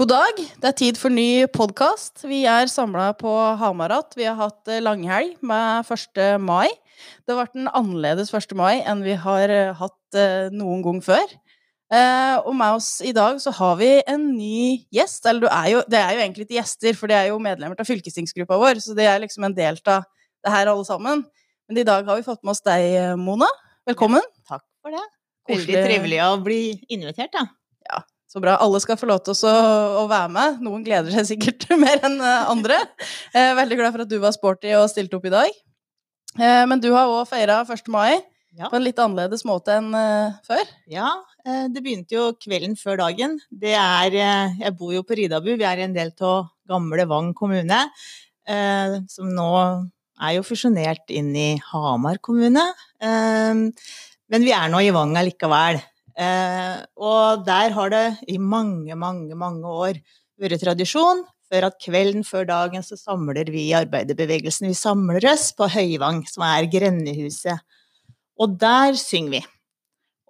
God dag. Det er tid for ny podkast. Vi er samla på Hamarat. Vi har hatt eh, langhelg med 1. mai. Det har vært en annerledes 1. mai enn vi har eh, hatt eh, noen gang før. og med oss i dag så har vi en ny gjest. Eller er jo, det er jo egentlig ikke gjester, for det er jo medlemmer av fylkestingsgruppa vår, så det er liksom en del av det her alle sammen. Men i dag har vi fått med oss deg, Mona. Velkommen. Ja, takk for det. Veldig trivelig å bli invitert, ja. Så bra. Alle skal få lov til å, være med. Noen gleder seg sikkert mer enn eh, andre. Er veldig glad for at du var sporty og stilte opp i dag. Eh, men du har òg feira 1. mai ja. på en litt annerledes måte enn eh, før? Ja, det begynte jo kvelden før dagen. Det er Jeg bor jo på Ridabu, vi er en del av gamle Vang kommune. Som nå er jo fusjonert inn i Hamar kommune. Men vi er nå i Vang allikevel. Eh, og der har det i mange, mange, mange år vært tradisjon for at kvelden før dagen så samler vi i arbeiderbevegelsen. Vi samler oss på Høyvang, som er grendehuset. Og der synger vi.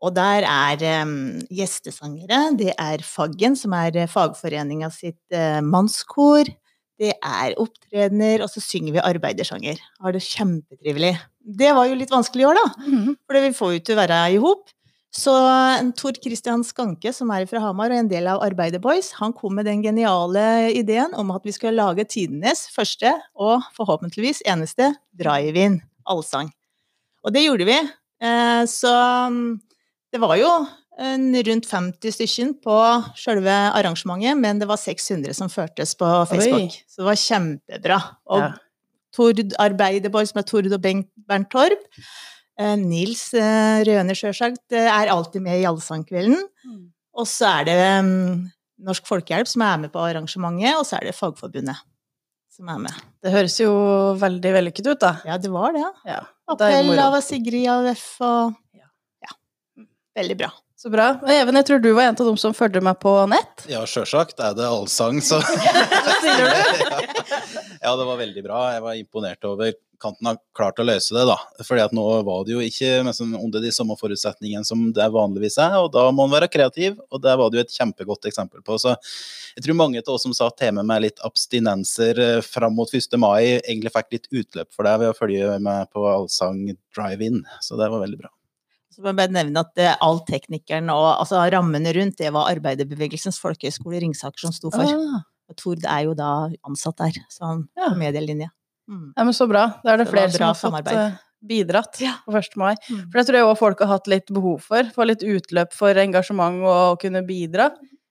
Og der er eh, gjestesangere. Det er Faggen, som er fagforeninga sitt eh, mannskor. Det er opptredener, og så synger vi arbeidersanger. Har det kjempetrivelig. Det var jo litt vanskelig i år, da. Mm. For vi får jo ikke være i hop. Så Tor Christian Skanke, som er fra Hamar og en del av Arbeiderboys, han kom med den geniale ideen om at vi skulle lage tidenes første og forhåpentligvis eneste drive-in allsang. Og det gjorde vi. Eh, så mm, det var jo rundt 50 stykker på selve arrangementet, men det var 600 som førtes på Facebook. Oi. Så det var kjempebra. Og ja. Tord Arbeiderboys med Tord og Bernt Torp Eh, Nils eh, Røne, sjølsagt, eh, er alltid med i Allsangkvelden. Mm. Og så er det um, Norsk Folkehjelp som er med på arrangementet, og så er det Fagforbundet som er med. Det høres jo veldig vellykket ut, da. Ja, det var det. Ja. Appell av Sigrid AUF og Ja. Veldig bra. Så bra. Even, jeg tror du var en av dem som fulgte meg på nett? Ja, sjølsagt er det allsang, så ja, det var veldig bra. Jeg var imponert over kanten har klart å løse det, da. Fordi at nå var det jo ikke under de samme forutsetningene som det vanligvis er, og da må man være kreativ, og det var det jo et kjempegodt eksempel på. Så jeg tror mange av oss som satt hjemme med litt abstinenser eh, fram mot 1. mai, egentlig fikk litt utløp for det ved å følge med på Allsang Drive-In, så det var veldig bra. Så må jeg bare nevne at det, all teknikeren og altså, rammene rundt, det var Arbeiderbevegelsens folkehøgskole Ringsaker som sto for. Ah. Og Tord er jo da ansatt der, så han ja. på medielinja. Mm. Ja, men så bra. Da er det, det flere som har fått uh, bidratt ja. på 1. mai. Mm. For det tror jeg òg folk har hatt litt behov for. Få litt utløp for engasjement og å kunne bidra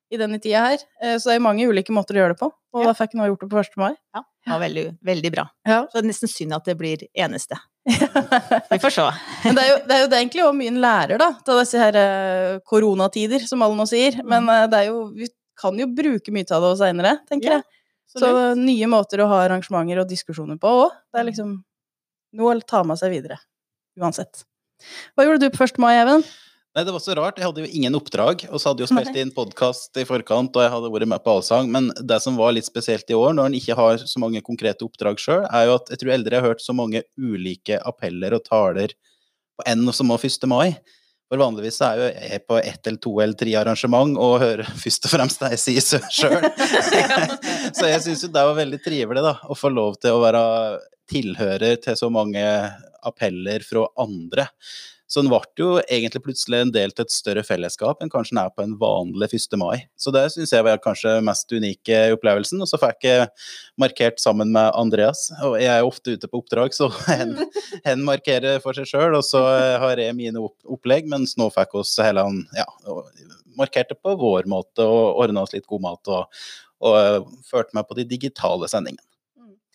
i denne tida her. Uh, så det er mange ulike måter å gjøre det på, og ja. da fikk jeg gjort det på 1. mai. Ja, det var veldig, veldig bra. Ja. Så det er nesten synd at det blir eneste. Vi får se. Men det er jo, det er jo det egentlig òg mye en lærer, da, av disse her uh, koronatider, som alle nå sier. Mm. Men det er jo, vi kan jo bruke mye av det seinere, tenker jeg. Så, så nye måter å ha arrangementer og diskusjoner på òg. Det er mm. liksom noe å ta med seg videre. Uansett. Hva gjorde du på 1. mai, Even? Nei, Det var så rart. Jeg hadde jo ingen oppdrag. Og så hadde jeg jo spilt inn podkast i forkant, og jeg hadde vært med på allsang. Men det som var litt spesielt i år, når en ikke har så mange konkrete oppdrag sjøl, er jo at jeg tror eldre har hørt så mange ulike appeller og taler på en og samme 1. mai. For vanligvis er jo jeg på ett eller to eller tre arrangement og hører først og fremst deg si sjøl. så jeg syns jo det var veldig trivelig da, å få lov til å være tilhører til så mange appeller fra andre. Så den ble jo egentlig plutselig en del til et større fellesskap enn kanskje den er på en vanlig 1. mai. Så det syns jeg var kanskje mest unike opplevelsen. Og så fikk jeg markert sammen med Andreas, og jeg er jo ofte ute på oppdrag, så hen, hen markerer for seg sjøl, og så har jeg mine opplegg, mens nå fikk oss hele ja, markerte på vår måte og ordna oss litt god mat og, og førte meg på de digitale sendingene.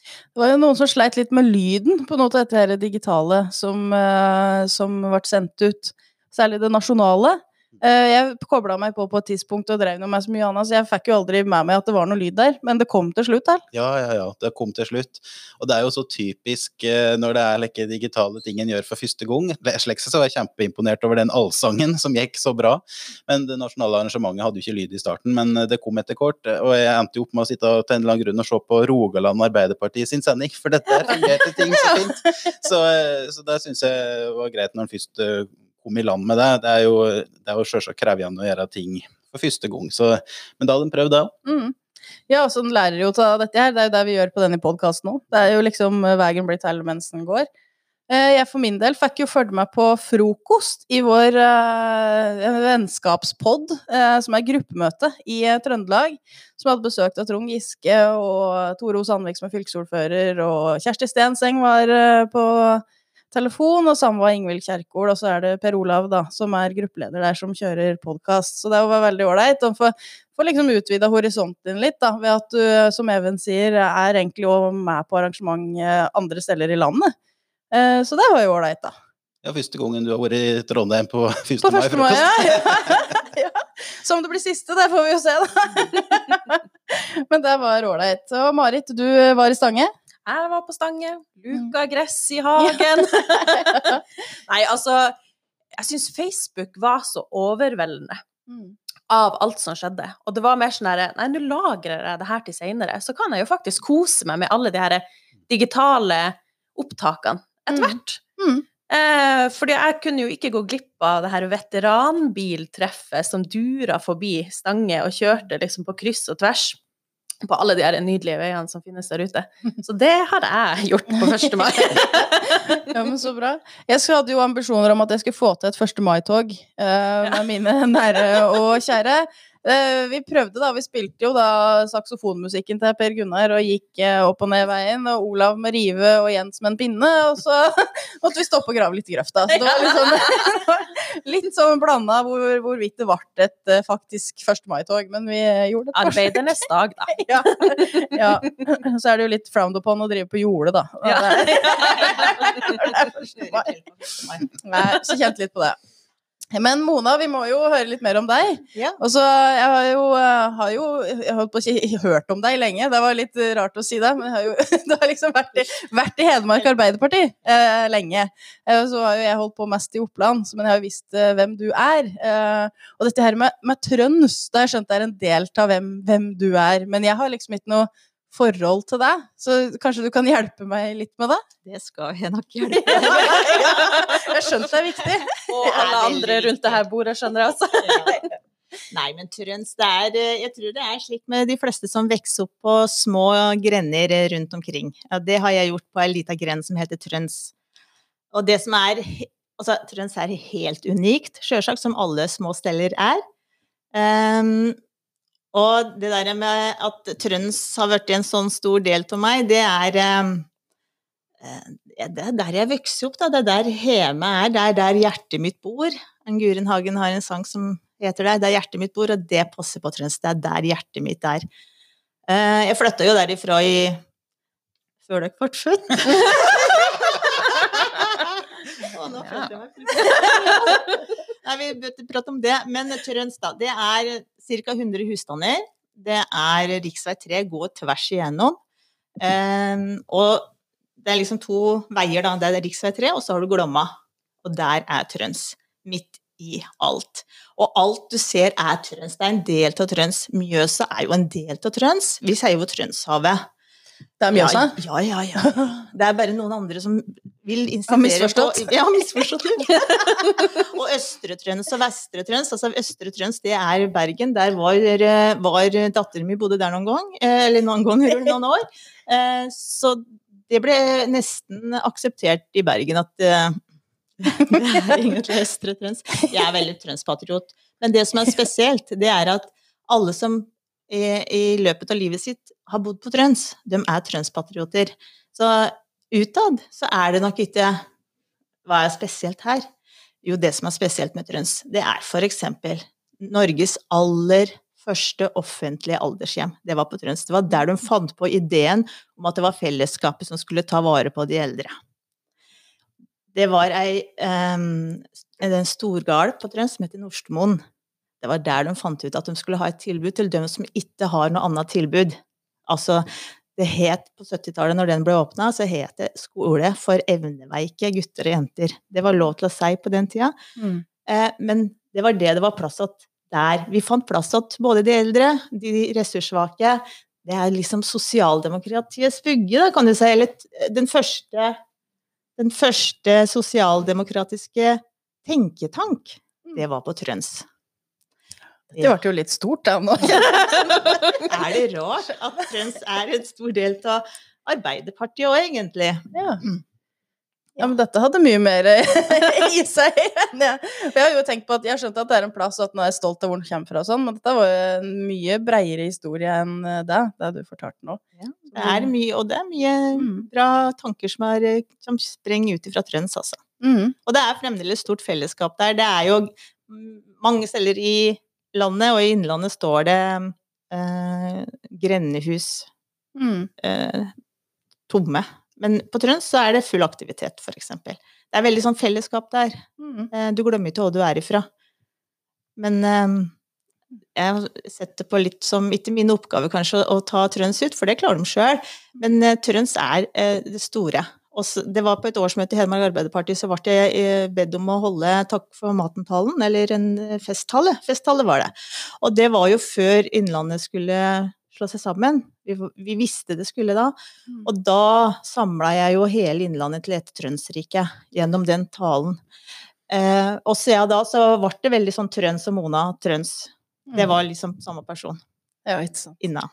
Det var jo noen som sleit litt med lyden på noe av dette digitale som, uh, som ble sendt ut. Særlig det nasjonale. Uh, jeg kobla meg på på et tidspunkt og drev med så mye annet, så jeg fikk jo aldri med meg at det var noe lyd der. Men det kom til slutt her. Ja, ja, ja. Det kom til slutt. Og det er jo så typisk uh, når det er like digitale ting en gjør for første gang. Slekse så var jeg kjempeimponert over den allsangen som gikk så bra. Men det nasjonale arrangementet hadde jo ikke lyd i starten, men det kom etter kort. Og jeg endte jo opp med å sitte til en eller annen grunn og se på Rogaland Arbeiderparti sin sending, for dette fungerte ting så fint. Så, så det syns jeg var greit når en først kom i land med det. Det er jo, jo selvsagt krevende å gjøre ting for første gang. Så, men da hadde de prøvd det òg. Mm. Ja, så den lærer jo av dette her. Det er jo det vi gjør på denne podkasten nå. Det er jo liksom eh, veien blir til mens den går. Eh, Jeg for min del fikk jo følge med på frokost i vår uh, vennskapspod, uh, som er gruppemøte i Trøndelag. Som hadde besøkt av Trond Giske og Tore O. Sandvik som er fylkesordfører, og Kjersti Stenseng var uh, på telefon, og sammen var Ingvild Kjerkol, og så er det Per Olav, da, som er gruppeleder der, som kjører podkast. Så det var veldig ålreit. Og får, får liksom utvida horisonten din litt, da, ved at du, som Even sier, er egentlig òg med på arrangement andre steder i landet. Eh, Så det var jo ålreit, da. Ja, første gangen du har vært i Trondheim på 1. På 1. mai, mai-frokost. ja. ja. Så om det blir siste, det får vi jo se, da. Men det var ålreit. Og Marit, du var i Stange? Jeg var på Stange, luka gress i hagen. Nei, altså Jeg syns Facebook var så overveldende av alt som skjedde. Og det var mer sånn herre Nei, nå lagrer jeg det her til seinere. Så kan jeg jo faktisk kose meg med alle de her digitale opptakene etter Mm. hvert. Mm. Eh, fordi jeg kunne jo ikke gå glipp av det her veteranbiltreffet som dura forbi Stange og kjørte liksom på kryss og tvers på alle de her nydelige veiene som finnes der ute. Så det hadde jeg gjort på 1. mai. Ja, men så bra. Jeg hadde jo ambisjoner om at jeg skulle få til et 1. mai-tog uh, med mine nære og kjære. Eh, vi prøvde, da. Vi spilte jo da saksofonmusikken til Per Gunnar og gikk eh, opp og ned veien. Og Olav med rive og Jens med en pinne. Og så måtte vi stoppe og grave litt i grøfta. Så det var litt sånn, litt sånn blanda hvor, hvorvidt det ble et eh, faktisk 1. mai-tog. Men vi gjorde det. Arbeidernes dag, da. Ja. ja. Så er det jo litt frowned upon å drive på jordet, da. Ja. det er- det er mai. Nei, så kjente litt på det. Men Mona, vi må jo høre litt mer om deg. Ja. Og så, Jeg har jo, eh, har jo jeg har holdt på å si, hørt om deg lenge, det var litt rart å si det, men jeg har jo du har liksom vært i, vært i Hedmark Arbeiderparti eh, lenge. Eh, så har jo jeg holdt på mest i Oppland, så- men jeg har jo visst eh, hvem du er. Eh, og dette her med, med Trøns, da har jeg skjønt er en del av hvem, hvem du er, men jeg har liksom ikke noe forhold til deg, så kanskje du kan hjelpe meg litt med det? Det skal jeg nok hjelpe. jeg skjønte det er viktig. Og alle andre rundt det her bordet, skjønner jeg altså. Nei, men Trøns, det er eh, Jeg tror det er slik med de fleste som vokser opp på små grender eh, rundt omkring. Ja, det har jeg gjort på ei lita grend som heter Trøns. Og det som er Altså, Trøns er helt unikt, sjølsagt, som alle små steller er. Ehm, og det der med at Trøns har blitt en sånn stor del av meg, det er ehm, eh, Det er der jeg vokste opp, da. Det er der hjemme er. Det er der hjertet mitt bor. En Guren Hagen har en sang som heter det. Det er hjertet mitt bor, og det passer på Trøns. Det er der hjertet mitt er. Eh, Jeg flytta jo derifra i før dere ble født. Å, nå følte jeg meg Nei, vi bør ikke prate om det. Men Trøns, da. Det er ca. 100 husstander. Det er rv. 3, går tvers igjennom. Um, og det er liksom to veier, da. Det er rv. 3, og så har du Glomma. Og der er Trøns. Midt i alt. Og alt du ser er Trøns. Det er en del av Trøns. Mjøsa er jo en del av Trøns. Vi sier jo Trønshavet. Det er Mjøsa? Ja, ja, ja, ja. Det er bare noen andre som vil insistere misforstått. på Ja, misforstått. og Østre Trøns og Vestre Trøns. Altså Østre Trøns, det er Bergen. Der var, eh, var datteren min bodde der noen gang. eh, Eller noen ganger, noen år. Eh, Så det ble nesten akseptert i Bergen at det er egentlig Østre Trøns. Jeg er veldig trønspatriot. Men det som er spesielt, det er at alle som i, i løpet av livet sitt har bodd på Trøns, de er trønspatrioter. Så utad så er det nok ikke Hva er spesielt her? Jo, det som er spesielt med Trøns, det er for eksempel Norges aller første offentlige aldershjem. Det var på Trøns. Det var der de fant på ideen om at det var fellesskapet som skulle ta vare på de eldre. Det var ei, um, en storgard på Trøns som heter Nordstmoen. Det var der de fant ut at de skulle ha et tilbud til dem som ikke har noe annet tilbud. Altså, det het på 70-tallet, når den ble åpna, så het det skole for evneveike gutter og jenter. Det var lov til å si på den tida. Mm. Eh, men det var det det var plass til der. Vi fant plass til både de eldre, de ressurssvake. Det er liksom sosialdemokratiets vugge, da, kan du si. Eller den første, den første sosialdemokratiske tenketank. Det var på Trøns. Det ble jo litt stort, da nå. Er det rart at Trøns er en stor del av Arbeiderpartiet òg, egentlig? Ja. Mm. ja, men dette hadde mye mer i seg. jeg- jeg har jo tenkt på at jeg skjønte at det er en plass, og at nå er jeg stolt av hvor den kommer fra og sånn, men dette var jo en mye breiere historie enn det, det du fortalte nå. Det er mye, og det er mye Mm. bra tanker som, er, som sprenger ut ifra Trøns, altså. Mm. Og det er fremdeles stort fellesskap der. Det er jo mm, mange steder i landet, og i Innlandet står det eh, grendehus mm. eh, tomme. Men på Trøns så er det full aktivitet, eksempel. Det er veldig sånn fellesskap der. Mm. Eh, du glemmer ikke hvor du er ifra. Men eh, jeg setter på litt som Ikke min oppgave kanskje å, ta Trøns ut, for det klarer de sjøl. Men eh, Trøns er eh, det store. Og det var på et årsmøte i Hedmark Arbeiderparti, så ble jeg eh, bedt om å holde Takk for maten-talen, eller en eh, festtale. Festtale var det. Og det var jo før Innlandet skulle slå seg sammen. Vi, vi visste det skulle da. Mm. Og da samla jeg jo hele Innlandet til et Trønsrike gjennom den talen. Eh, og siden da så ble det veldig sånn Trøns og Mona Trøns. Det var liksom samme person Ja, ikke sant. inna.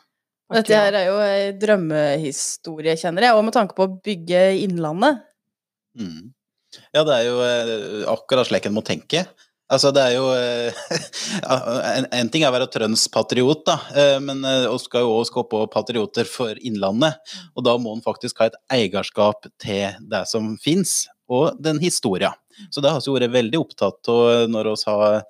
Dette her er jo ei drømmehistorie, kjenner jeg, og med tanke på å bygge Innlandet. Mm. Ja, det er jo eh, akkurat slik en må tenke. Altså, det er jo eh, en, en ting er å være Trøns-patriot, da, eh, men vi skal jo også skape patrioter for Innlandet. Og da må en faktisk ha et eierskap til det som fins, og den historia. Så det har vi vært veldig opptatt av når vi har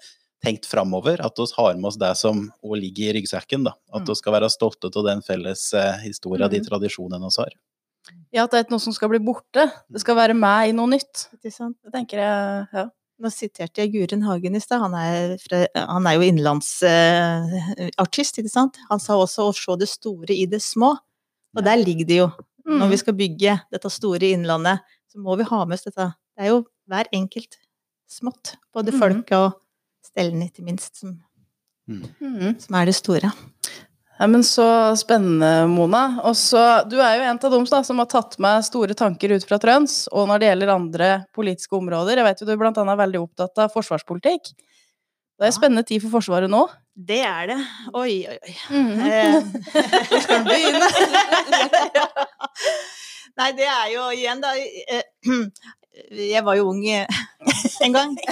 tenkt framover, at vi har med oss det som òg ligger i ryggsekken. da. At vi skal være stolte av den felles historien, historia, de Mm. tradisjonene vi har. Ja, at det er noe som skal bli borte. Det skal være med i noe nytt. Det tenker jeg, ja. Nå siterte jeg Guren Hagen i stad. Han, er han er jo innenlandsartist, ikke sant. Han sa også å se det store i det små. Og der ligger det jo. Når vi skal bygge dette store innlandet, så må vi ha med oss dette. Det er jo hver enkelt smått. Både Mhm. folk og stellene, ikke minst, som, mm. som er det store. Ja, men Så spennende, Mona. Også, Du er jo en av dem da, som har tatt med store tanker ut fra Trøns, og når det gjelder andre politiske områder. Jeg vet jo du blant annet er veldig opptatt av forsvarspolitikk. Det er spennende tid for Forsvaret nå. Det er det. Oi, oi, oi. Mhm. Eh, Hvor skal vi begynne? Nei, det er jo igjen, da eh, Jeg var jo ung en gang.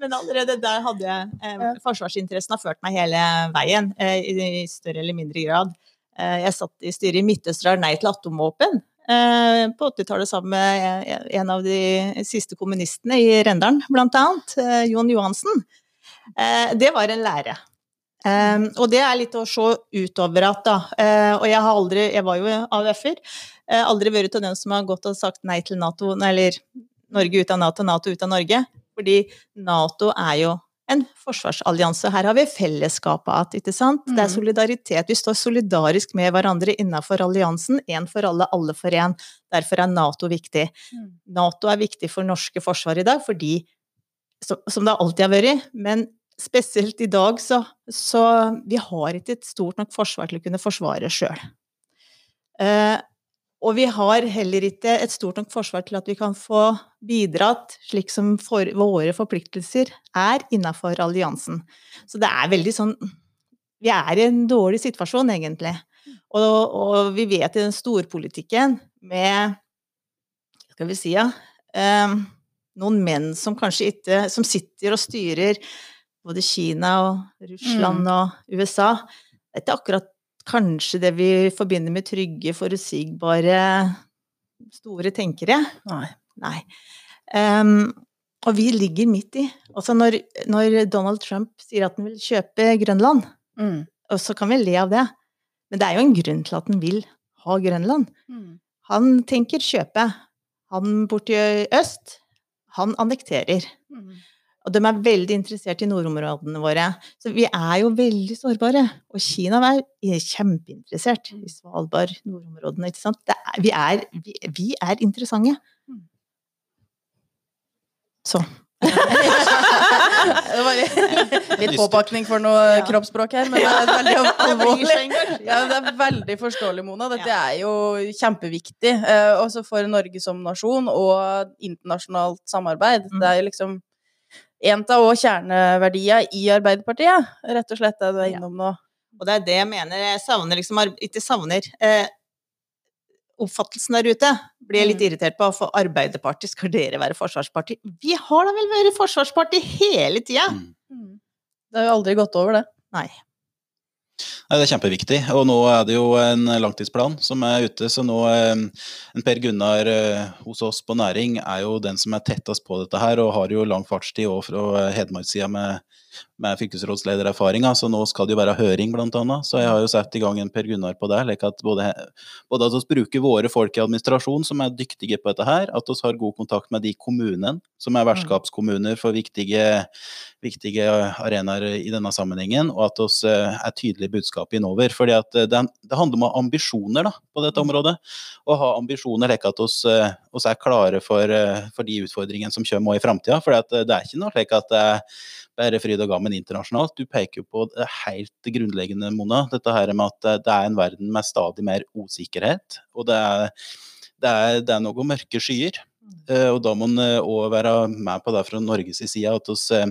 Men allerede der hadde jeg eh, Forsvarsinteressen har ført meg hele veien, eh, i større eller mindre grad. Eh, Jeg satt i styret i Midtøstre Nei til atomvåpen på 80-tallet sammen med en av de siste kommunistene i Rendalen, blant annet. Jon Johansen. Det var en lære. Um, og det er litt å se utover at, da. Eh, og jeg har aldri Jeg var jo AUF-er. Uh, aldri vært av den som har gått og sagt nei til Nato, eller Norge ut av Nato, Nato ut av Norge. Fordi Nato er jo en forsvarsallianse. Her har vi fellesskapet igjen, ikke sant? Det er Mhm. solidaritet. Vi står solidarisk med hverandre innenfor alliansen. Én for alle, alle for én. Derfor er Nato viktig. Mm. Nato er viktig for norske forsvar i dag, fordi som, som det alltid har vært, men spesielt i dag så, så Vi har ikke et stort nok forsvar til å kunne forsvare sjøl. Og vi har heller ikke et stort nok forsvar til at vi kan få bidratt slik som for, våre forpliktelser er innafor alliansen. Så det er veldig sånn Vi er i en dårlig situasjon, egentlig. Og, og vi vet i den storpolitikken med Skal vi si, ja um, Noen menn som kanskje ikke Som sitter og styrer både Kina og Russland og USA. Det er ikke akkurat kanskje det vi forbinder med trygge, forutsigbare, store tenkere. Nei. Nei. Um, og vi ligger midt i. Altså når, når Donald Trump sier at han vil kjøpe Grønland, Mm. og så kan vi le av det, men det er jo en grunn til at han vil ha Grønland. Mm. Han tenker kjøpe. Han borti øst, han annekterer. Mm. Og de er veldig interessert i nordområdene våre. Så vi er jo veldig sårbare. Og Kina er, er kjempeinteressert i Svalbard, nordområdene, ikke sant. Det er, vi, er, vi, vi er interessante. Mm. Så. det var litt, påpakning for noe Ja. kroppsspråk her, men det er veldig alvorlig. Ja, det er veldig forståelig, Mona. Dette er jo kjempeviktig, eh, også for Norge som nasjon og internasjonalt samarbeid. Mm. Det er jo liksom en av kjerneverdiene i Arbeiderpartiet, rett og slett det du er innom nå. Og det er det jeg mener. Jeg savner liksom Ikke savner. Eh, oppfattelsen der ute blir jeg litt Mm. irritert på. For Arbeiderpartiet, skal dere være forsvarsparti? Vi har da vel vært forsvarsparti hele tida! Mm. Det har jo aldri gått over, det. Nei. Nei, Det er kjempeviktig. Og nå er det jo en langtidsplan som er ute. Så nå eh, en Per Gunnar eh, hos oss på næring er jo den som er tettest på dette her, og har jo lang fartstid òg fra Hedmarkssida med, med fylkesrådsledererfaringer. Så nå skal det jo være høring, blant annet. Så jeg har jo satt i gang en Per Gunnar på det. Like at både, både at vi bruker våre folk i administrasjon som er dyktige på dette her, at vi har god kontakt med de kommunene som er vertskapskommuner for viktige, viktige arenaer i denne sammenhengen, og at vi er tydelige budskap innover. fordi at eh, det, det handler om ambisjoner da, på dette området. Å ha ambisjoner like at vi er klare for, eh, for de utfordringene som kommer i framtida. For det er ikke noe slik at det er bare fryd og gammen internasjonalt. Du peker jo på det helt grunnleggende, Mona. Dette her med at det- det er en verden med stadig mer usikkerhet. Og det er, det er, det er noe mørke skyer. Eh, Og da må en òg være med på det fra Norges side, at eh,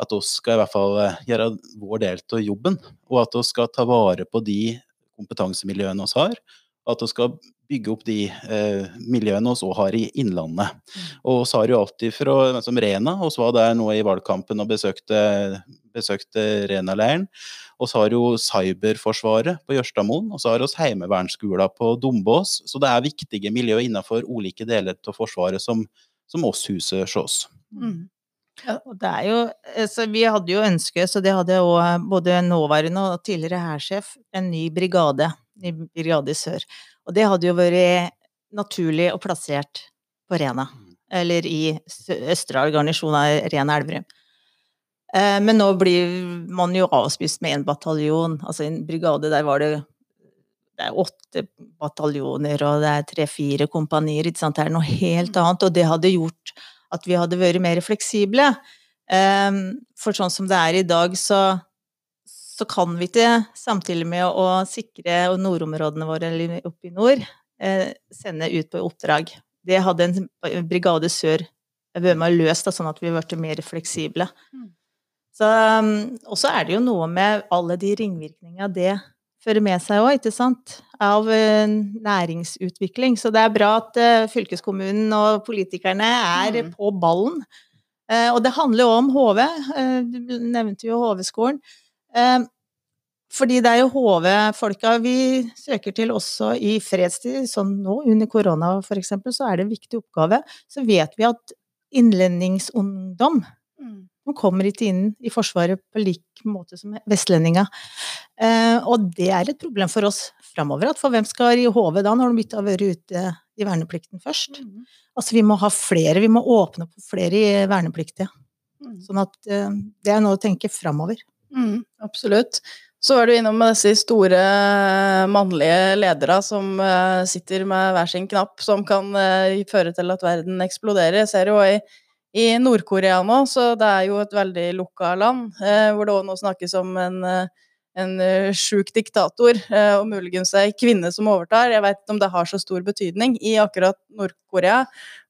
at oss skal i hvert fall eh, gjøre vår del av jobben. Og at vi skal ta vare på de kompetansemiljøene vi har. At vi skal bygge opp de eh, miljøene vi har i Innlandet. Og vi har jo alltid fra som Rena, vi var der nå i valgkampen og besøkte, besøkte Rena-leiren. Og så har jo Cyberforsvaret på Jørstadmoen, og så har vi Heimevernsskolen på Dombås. Så det er viktige miljø innenfor ulike deler av Forsvaret som, som oss huser hos oss. Mm. Ja, det er jo Så vi hadde jo ønske, så det hadde òg både nåværende og tidligere hærsjef, en ny brigade, ny brigade i sør. Og det hadde jo vært naturlig og plassert på Rena. Eller i Østerdal garnison av Rena Elverum. Eh, Men nå blir man jo avspist med én bataljon. Altså en brigade, der var det det åtte bataljoner, og det er tre-fire kompanier, ikke sant. Det er noe helt annet, og det hadde gjort at vi hadde vært mer fleksible. Ehm, For sånn som det er i dag, så, så kan vi ikke, samtidig med å sikre nordområdene våre, eller oppe i nord, eh, sende ut på oppdrag. Det hadde en brigade sør vært med og løst, sånn at vi ble mer fleksible. Mm. Så, og så er det jo noe med alle de ringvirkningene det fører med seg òg, ikke sant? Av eh, næringsutvikling. Så det er bra at eh, fylkeskommunen og politikerne er Mm. på ballen. Og det handler jo om HV. Du nevnte jo HV-skolen. Eh, fordi det er jo HV-folka vi søker til også i fredstid, sånn nå under korona eksempel, så er det en viktig oppgave. Så vet vi at innlendingsungdom Mm. de kommer ikke inn i Forsvaret på lik måte som vestlendinga. Eh, og det er et problem for oss framover. At for hvem skal i HV da, når de ikke har vært ute i verneplikten først? Mm. Altså vi må ha flere, vi må åpne opp for flere i vernepliktige. Mm. Sånn at eh, det er noe å tenke framover. Mm, absolutt. Så er du innom disse store mannlige ledere som eh, sitter med hver sin knapp, som kan eh, føre til at verden eksploderer. Jeg ser jo i, i Nord-Korea nå, så det er jo et veldig lukka land, eh, hvor det òg nå snakkes om en, en sjuk diktator, og muligens ei kvinne som overtar. Jeg vet ikke om det har så stor betydning i akkurat Nord-Korea.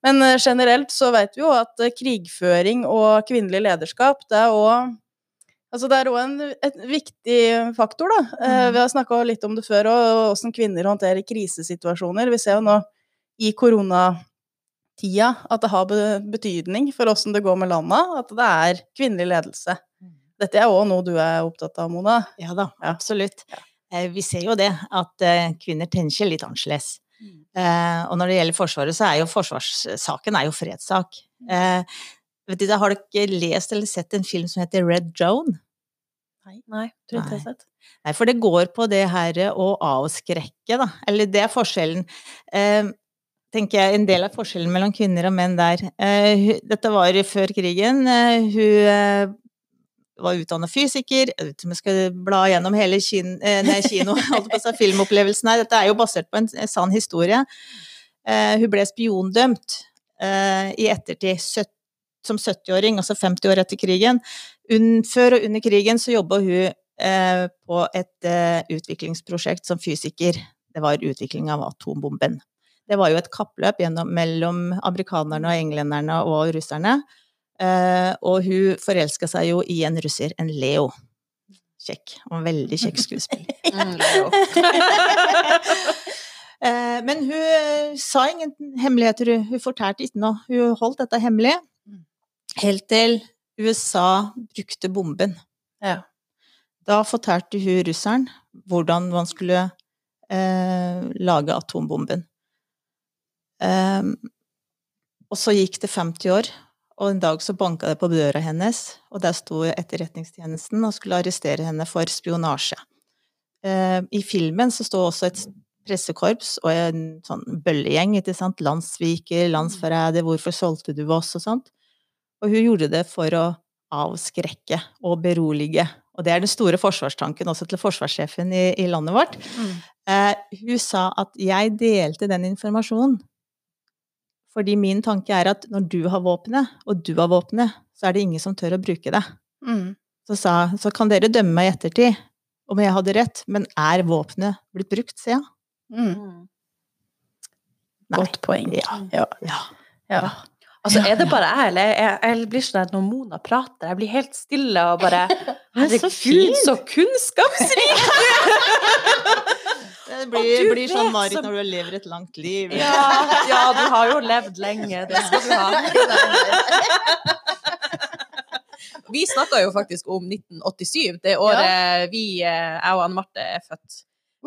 Men generelt så vet vi jo at krigføring og kvinnelig lederskap, det er òg Altså det er òg en et viktig faktor, da. Eh, Mhm. vi har snakka litt om det før, og åssen kvinner håndterer krisesituasjoner. Vi ser jo nå i koronatida at det har betydning for åssen det går med landa, at det er kvinnelig ledelse. Dette er òg noe du er opptatt av, Mona. Ja da, Ja. absolutt. Ja. vi ser jo det, at eh, kvinner tenker litt annerledes. Mm. og når det gjelder Forsvaret, så er jo forsvarssaken er jo fredssak. Eh, vet du, har dere lest eller sett en film som heter Red Joan? Nei, Nei. tror ikke jeg har sett. Nei, for det går på det her å avskrekke, da. Eller det er forskjellen. Eh, tenker jeg, en del av forskjellen mellom kvinner og menn der. Eh, dette var før krigen. Eh, hun eh, var utdannet fysiker. Jeg vet ikke om jeg skal bla gjennom hele kin, eh, nei, kino, holdt på å si, filmopplevelsen her. Dette er jo basert på en, sann historie. Eh, hun ble spiondømt eh, i ettertid, søt, som 70-åring, altså 50 år etter krigen. Un, før og under krigen så jobba hun eh, på et eh, utviklingsprosjekt som fysiker. Det var utvikling av atombomben. Det var jo et kappløp gjennom, mellom amerikanerne og englenderne og russerne. Eh, og hun forelska seg jo i en russer, en Leo. Kjekk. Og veldig kjekk skuespiller. Eh, men hun eh, sa ingen hemmeligheter, hun fortalte ikke noe. Hun holdt dette hemmelig helt til USA brukte bomben. Ja. Da fortalte hun russeren hvordan man skulle eh, lage atombomben. Ehm, og så gikk det 50 år, og en dag så banka det på døra hennes, og der sto Etterretningstjenesten og skulle arrestere henne for spionasje. Eh, I filmen så står også et pressekorps og en sånn bøllegjeng, ikke sant, landssviker, landsforræder, hvorfor solgte du oss, og sånt. Og hun gjorde det for å avskrekke og berolige. Og det er den store forsvarstanken også til forsvarssjefen i, i landet vårt. Mm. Eh, hun sa at jeg delte den informasjonen fordi min tanke er at når du har våpenet, og du har våpenet, så er det ingen som tør å bruke det. Mm. Så sa så kan dere dømme meg i ettertid om jeg hadde rett, men er våpenet blitt brukt, sier jeg. Mm. Godt poeng. Ja. Ja. Ja. ja. Altså, er det bare jeg, eller jeg, jeg blir sånn at når Mona prater, jeg blir helt stille og bare Herregud, så kunnskapsrik! Det blir, du blir sånn Marit når du lever et langt liv. Ja, ja, du har jo levd lenge, det skal du ha. Vi snakka jo faktisk om 1987, det året vi, eh, jeg og Anne Marte, er født.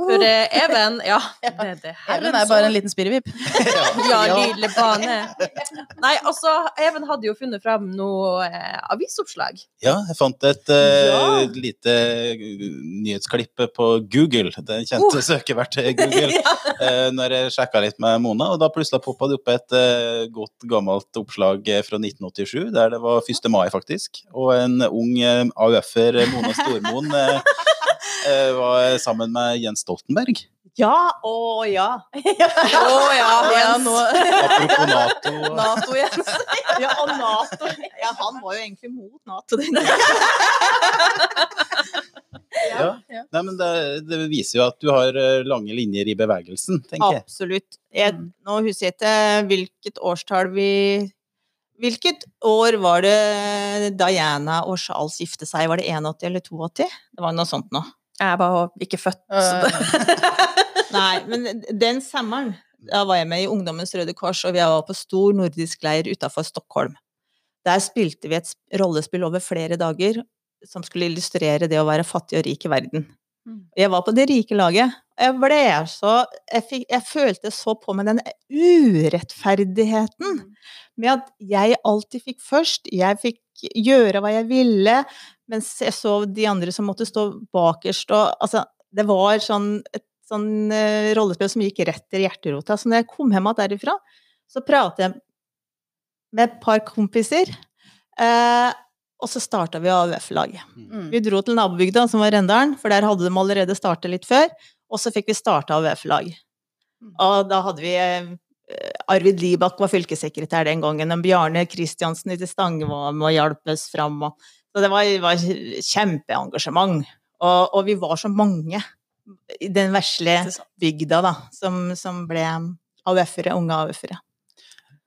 For eh, Even Ja, det, det Herren er bare en liten spirrevipp. Ja, lille bane. Nei, altså, Even hadde jo funnet fram noe eh, avisoppslag. Ja, jeg fant et eh, Ja. lite nyhetsklipp på Google, det kjente Oh. søkeverktøyet Google, Ja. eh, når jeg sjekka litt med Mona. Og da plutselig poppa det opp et eh, godt gammelt oppslag eh, fra 1987, der det var 1. mai, faktisk. Og en ung eh, AUF-er, Mona Stormoen, eh, eh, var sammen med Jens Stoltenberg. Ja, å ja. Å ja, Ja, Jens. nå Apropos Nato. Nato, Jens. Ja, og Nato. Ja, han var jo egentlig mot Nato. Ja. Ja. Nei, men det, det viser jo at du har eh, lange linjer i bevegelsen, tenker jeg. Absolutt. Jeg, Mm. nå husker jeg ikke hvilket årstall vi Hvilket år var det Diana og Charles gifte seg? Var det 81 eller 82? Det var noe sånt nå. Jeg var ikke født, så det Nei, men den sommeren da var jeg med i Ungdommens Røde Kors, og vi var på stor nordisk leir utafor Stockholm. Der spilte vi et rollespill over flere dager som skulle illustrere det å være fattig og rik i verden. Mm. Jeg var på det rike laget. Jeg ble så Jeg, fikk, jeg følte så på meg den urettferdigheten med at jeg alltid fikk først. Jeg fikk gjøre hva jeg ville, mens jeg så de andre som måtte stå bakerst. Og, altså, det var sånn, et sånn uh, rollespill som gikk rett til hjerterota. Så når jeg kom hjem igjen derifra, så pratet jeg med et par kompiser, Uh, og så starta vi AUF-laget. Mm. Vi dro til nabobygda, som var Rendalen, for der hadde de allerede startet litt før. Og så fikk vi starta AUF-lag. Mm. Og da hadde vi eh, Arvid Libak var fylkessekretær den gangen, og Bjarne Kristiansen i Stange var med og hjalp oss fram. Og, så det var, var kjempeengasjement. Og, og vi var så mange i den vesle bygda da, som, som ble AUF-ere, unge AUF-ere.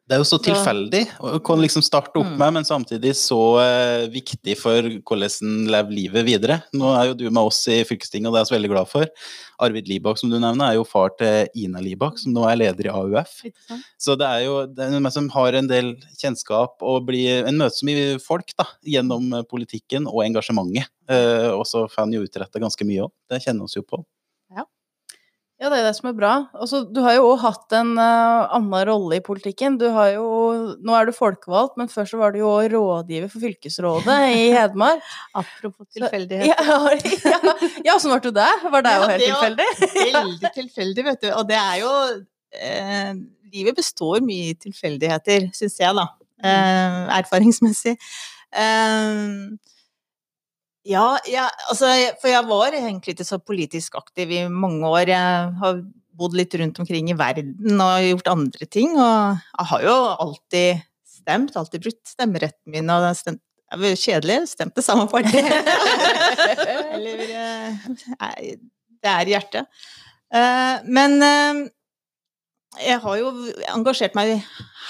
Det er jo så tilfeldig å kunne liksom starte opp Mm. med, men samtidig så eh, viktig for hvordan en lever livet videre. Nå er jo du med oss i fylkestinget, og det er jeg så veldig glad for. Arvid Libak, som du nevner, er jo far til Ina Libak, som nå er leder i AUF. Så det er jo det er noe som har en del kjennskap og blir en møte så mye folk da, gjennom politikken og engasjementet. Eh, og så får han jo utretta ganske mye òg. Det kjenner oss jo på. Ja, det er det som er bra. Altså, du har jo òg hatt en uh, annen rolle i politikken. Du har jo Nå er du folkevalgt, men før så var du jo rådgiver for fylkesrådet i Hedmark. Apropos tilfeldigheter. tilfeldighet. Ja, ja, ja, sånn ble du det? Var det jo Ja, helt det tilfeldig? Veldig tilfeldig, vet du. Og det er jo eh, Livet består mye i tilfeldigheter, syns jeg, da. Eh, erfaringsmessig. Eh, ja, ja, altså For jeg var egentlig ikke så politisk aktiv i mange år. Jeg har bodd litt rundt omkring i verden og gjort andre ting. Og jeg har jo alltid stemt, alltid brutt stemmeretten min. Og stemt, det er vel kjedelig, stemte samme parti. Eller eh, Nei, det er i hjertet. Eh, men eh, Jeg har jo engasjert meg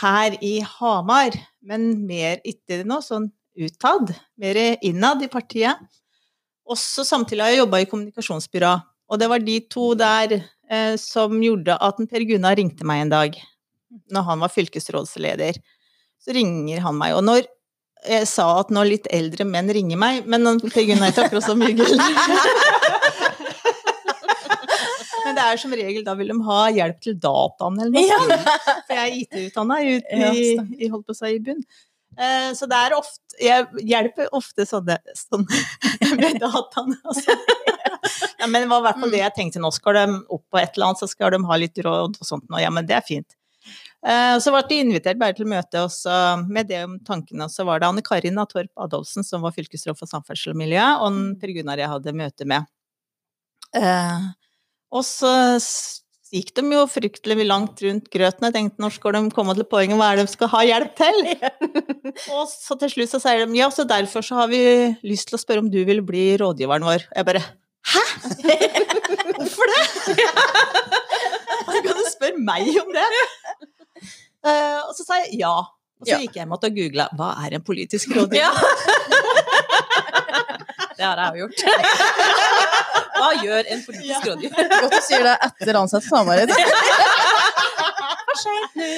her i Hamar, men mer ikke nå, sånn utad. Mer innad i partiet. Også samtidig har jeg jobba i kommunikasjonsbyrå. Og det var de to der eh, som gjorde at Per Gunnar ringte meg en dag, når han var fylkesrådsleder. Så ringer han meg. Og når jeg sa at når litt eldre menn ringer meg, men Per Gunnar er ikke akkurat så mye Men det er som regel da vil de ha hjelp til dataen eller noe sånt. For jeg er IT-utdanna i, i, i, holdt på å si, i bunn. Eh, så det er ofte Jeg hjelper ofte sånne, sånne med dataene. Altså. Ja, men det var i hvert fall det jeg tenkte. Nå skal de opp på et eller annet, så skal de ha litt råd og sånt. Ja, men det er fint. Eh, så ble de invitert bare til møte, og så med det om tankene så var det Anne Karina Torp Adolfsen som var fylkesråd for samferdsel og miljø, og Per Gunnar jeg hadde møte med. Eh, og så gikk de jo fryktelig langt rundt grøten. Jeg tenkte når skal de komme til poenget, hva er det de skal ha hjelp til? og så til slutt så sier de ja, så derfor så har vi lyst til å spørre om du vil bli rådgiveren vår. Jeg bare hæ? Hvorfor det? Hvordan kan du spørre meg om det? Uh, og så sa jeg ja. Og så gikk jeg hjem og googla hva er en politisk rådgiver? Ja. det har jeg jo gjort. Hva gjør en politisk ja. rådgiver? Godt du sier det etter ansatt samarbeid. For seint nå.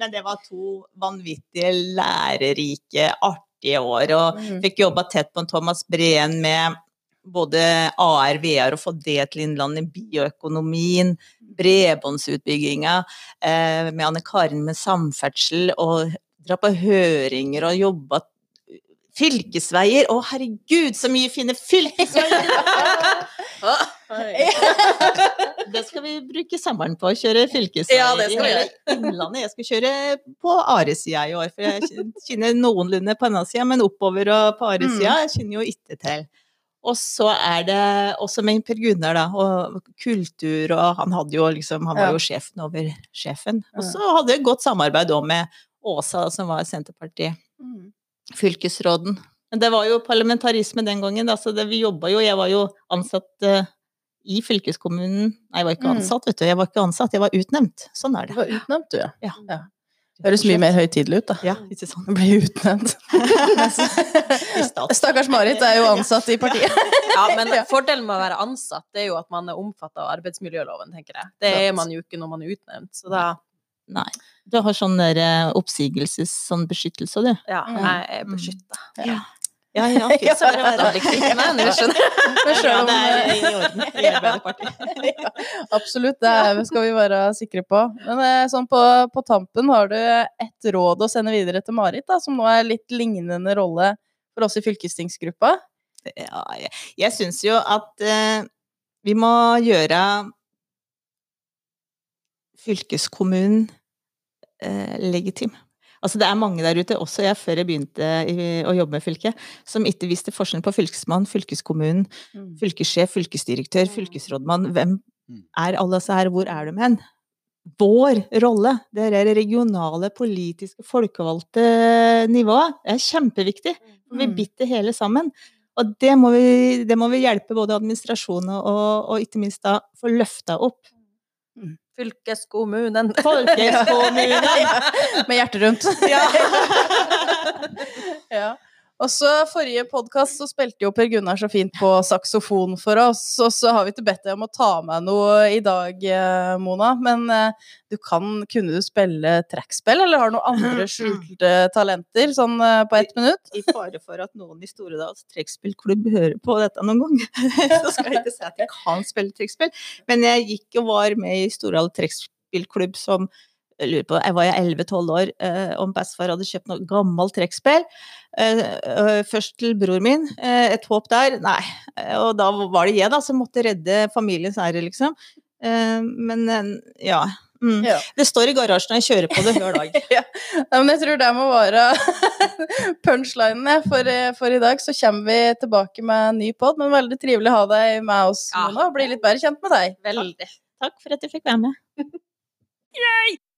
Men det var to vanvittige, lærerike, artige år. Og mm. fikk jobba tett på en Thomas Breen med både AR, VR og få det til Innlandet, bioøkonomien, bredbåndsutbygginga, eh, med Anne Karin med samferdsel, og dra på høringer og jobba Fylkesveier! Å, herregud, så mye fine fylkesveier! det skal vi bruke sommeren på, å kjøre fylkesveier ja, det skal vi i Innlandet. Jeg skal kjøre på Are-sida i år, for jeg kjenner noenlunde på denne sida, men oppover og på Are-sida mm. kjenner jo ikke til. Og så er det også med Per Gunnar, da, og kultur, og han hadde jo liksom Han var jo sjefen over sjefen. Og så hadde jeg godt samarbeid òg med Åsa, som var Senterpartiet. Mm fylkesråden. Men det var jo parlamentarisme den gangen, da, så det, vi jobba jo Jeg var jo ansatt uh, i fylkeskommunen Nei, jeg var ikke mm. ansatt, vet du. Jeg var ikke ansatt, jeg var utnevnt. Sånn er det. Du var utnevnt, du, ja. ja. ja. Høres mye mer høytidelig ut, da. Ja, ikke sant. Å bli utnevnt. Stakkars Marit er jo ansatt i partiet. ja, men fordelen med å være ansatt, det er jo at man er omfattet av arbeidsmiljøloven, tenker jeg. Det er man jo ikke når man er utnevnt, så da Nei. Du har sånn der eh, oppsigelses sånn beskyttelse, du. Ja, mm. jeg er beskytta. Ja. Ja, ja, fy søren. Selv det er i orden i Arbeiderpartiet. ja, absolutt, det skal vi være sikre på. Men eh, sånn på, på, tampen, har du et råd å sende videre til Marit, da, som nå er litt lignende rolle for oss i fylkestingsgruppa? Ja, jeg, jeg syns jo at eh, vi må gjøre fylkeskommunen eh, legitim. Altså det er mange der ute, også jeg før jeg begynte å jobbe med fylket, som ikke visste forskjellen på fylkesmann, fylkeskommunen, mm. fylkessjef, fylkesdirektør, mm. fylkesrådmann. Hvem mm. er alle disse her, hvor er de hen? Vår rolle, det er det regionale, politiske, folkevalgte nivået, det er kjempeviktig. Vi bitter hele sammen. Og det må vi, det må vi hjelpe både administrasjonen og, og ikke minst da få løfta opp. Fylkeskommunen. Folkeskommunen! Med hjertet rundt. Ja. Og så Forrige podkast så spilte jo Per Gunnar så fint på saksofon for oss, og så har vi ikke bedt deg om å ta med noe i dag, eh, Mona. Men eh, du kan, kunne du spille trekkspill, eller har du noen andre skjulte talenter sånn eh, på ett minutt? I fare for at noen i Storedals trekkspillklubb hører på dette noen gang, så skal jeg ikke si at jeg kan spille trekkspill. Men jeg gikk og var med i Storedal trekkspillklubb som jeg lurer på, jeg var 11-12 år, eh, om bestefar hadde kjøpt noe gammelt trekkspill. Eh, eh, først til bror min, et håp der. Nei. Og da var det jeg da som måtte redde familiens ære, liksom. Eh, men ja. Mm. ja. Det står i garasjen når jeg kjører på det hver dag. ja. men jeg tror det må være punchlinene for, for, i dag. Så kommer vi tilbake med en ny pod, men veldig trivelig å ha deg med oss, ja. Mona. Bli litt bedre kjent med deg. Veldig. Takk for at jeg fikk være med. Yay!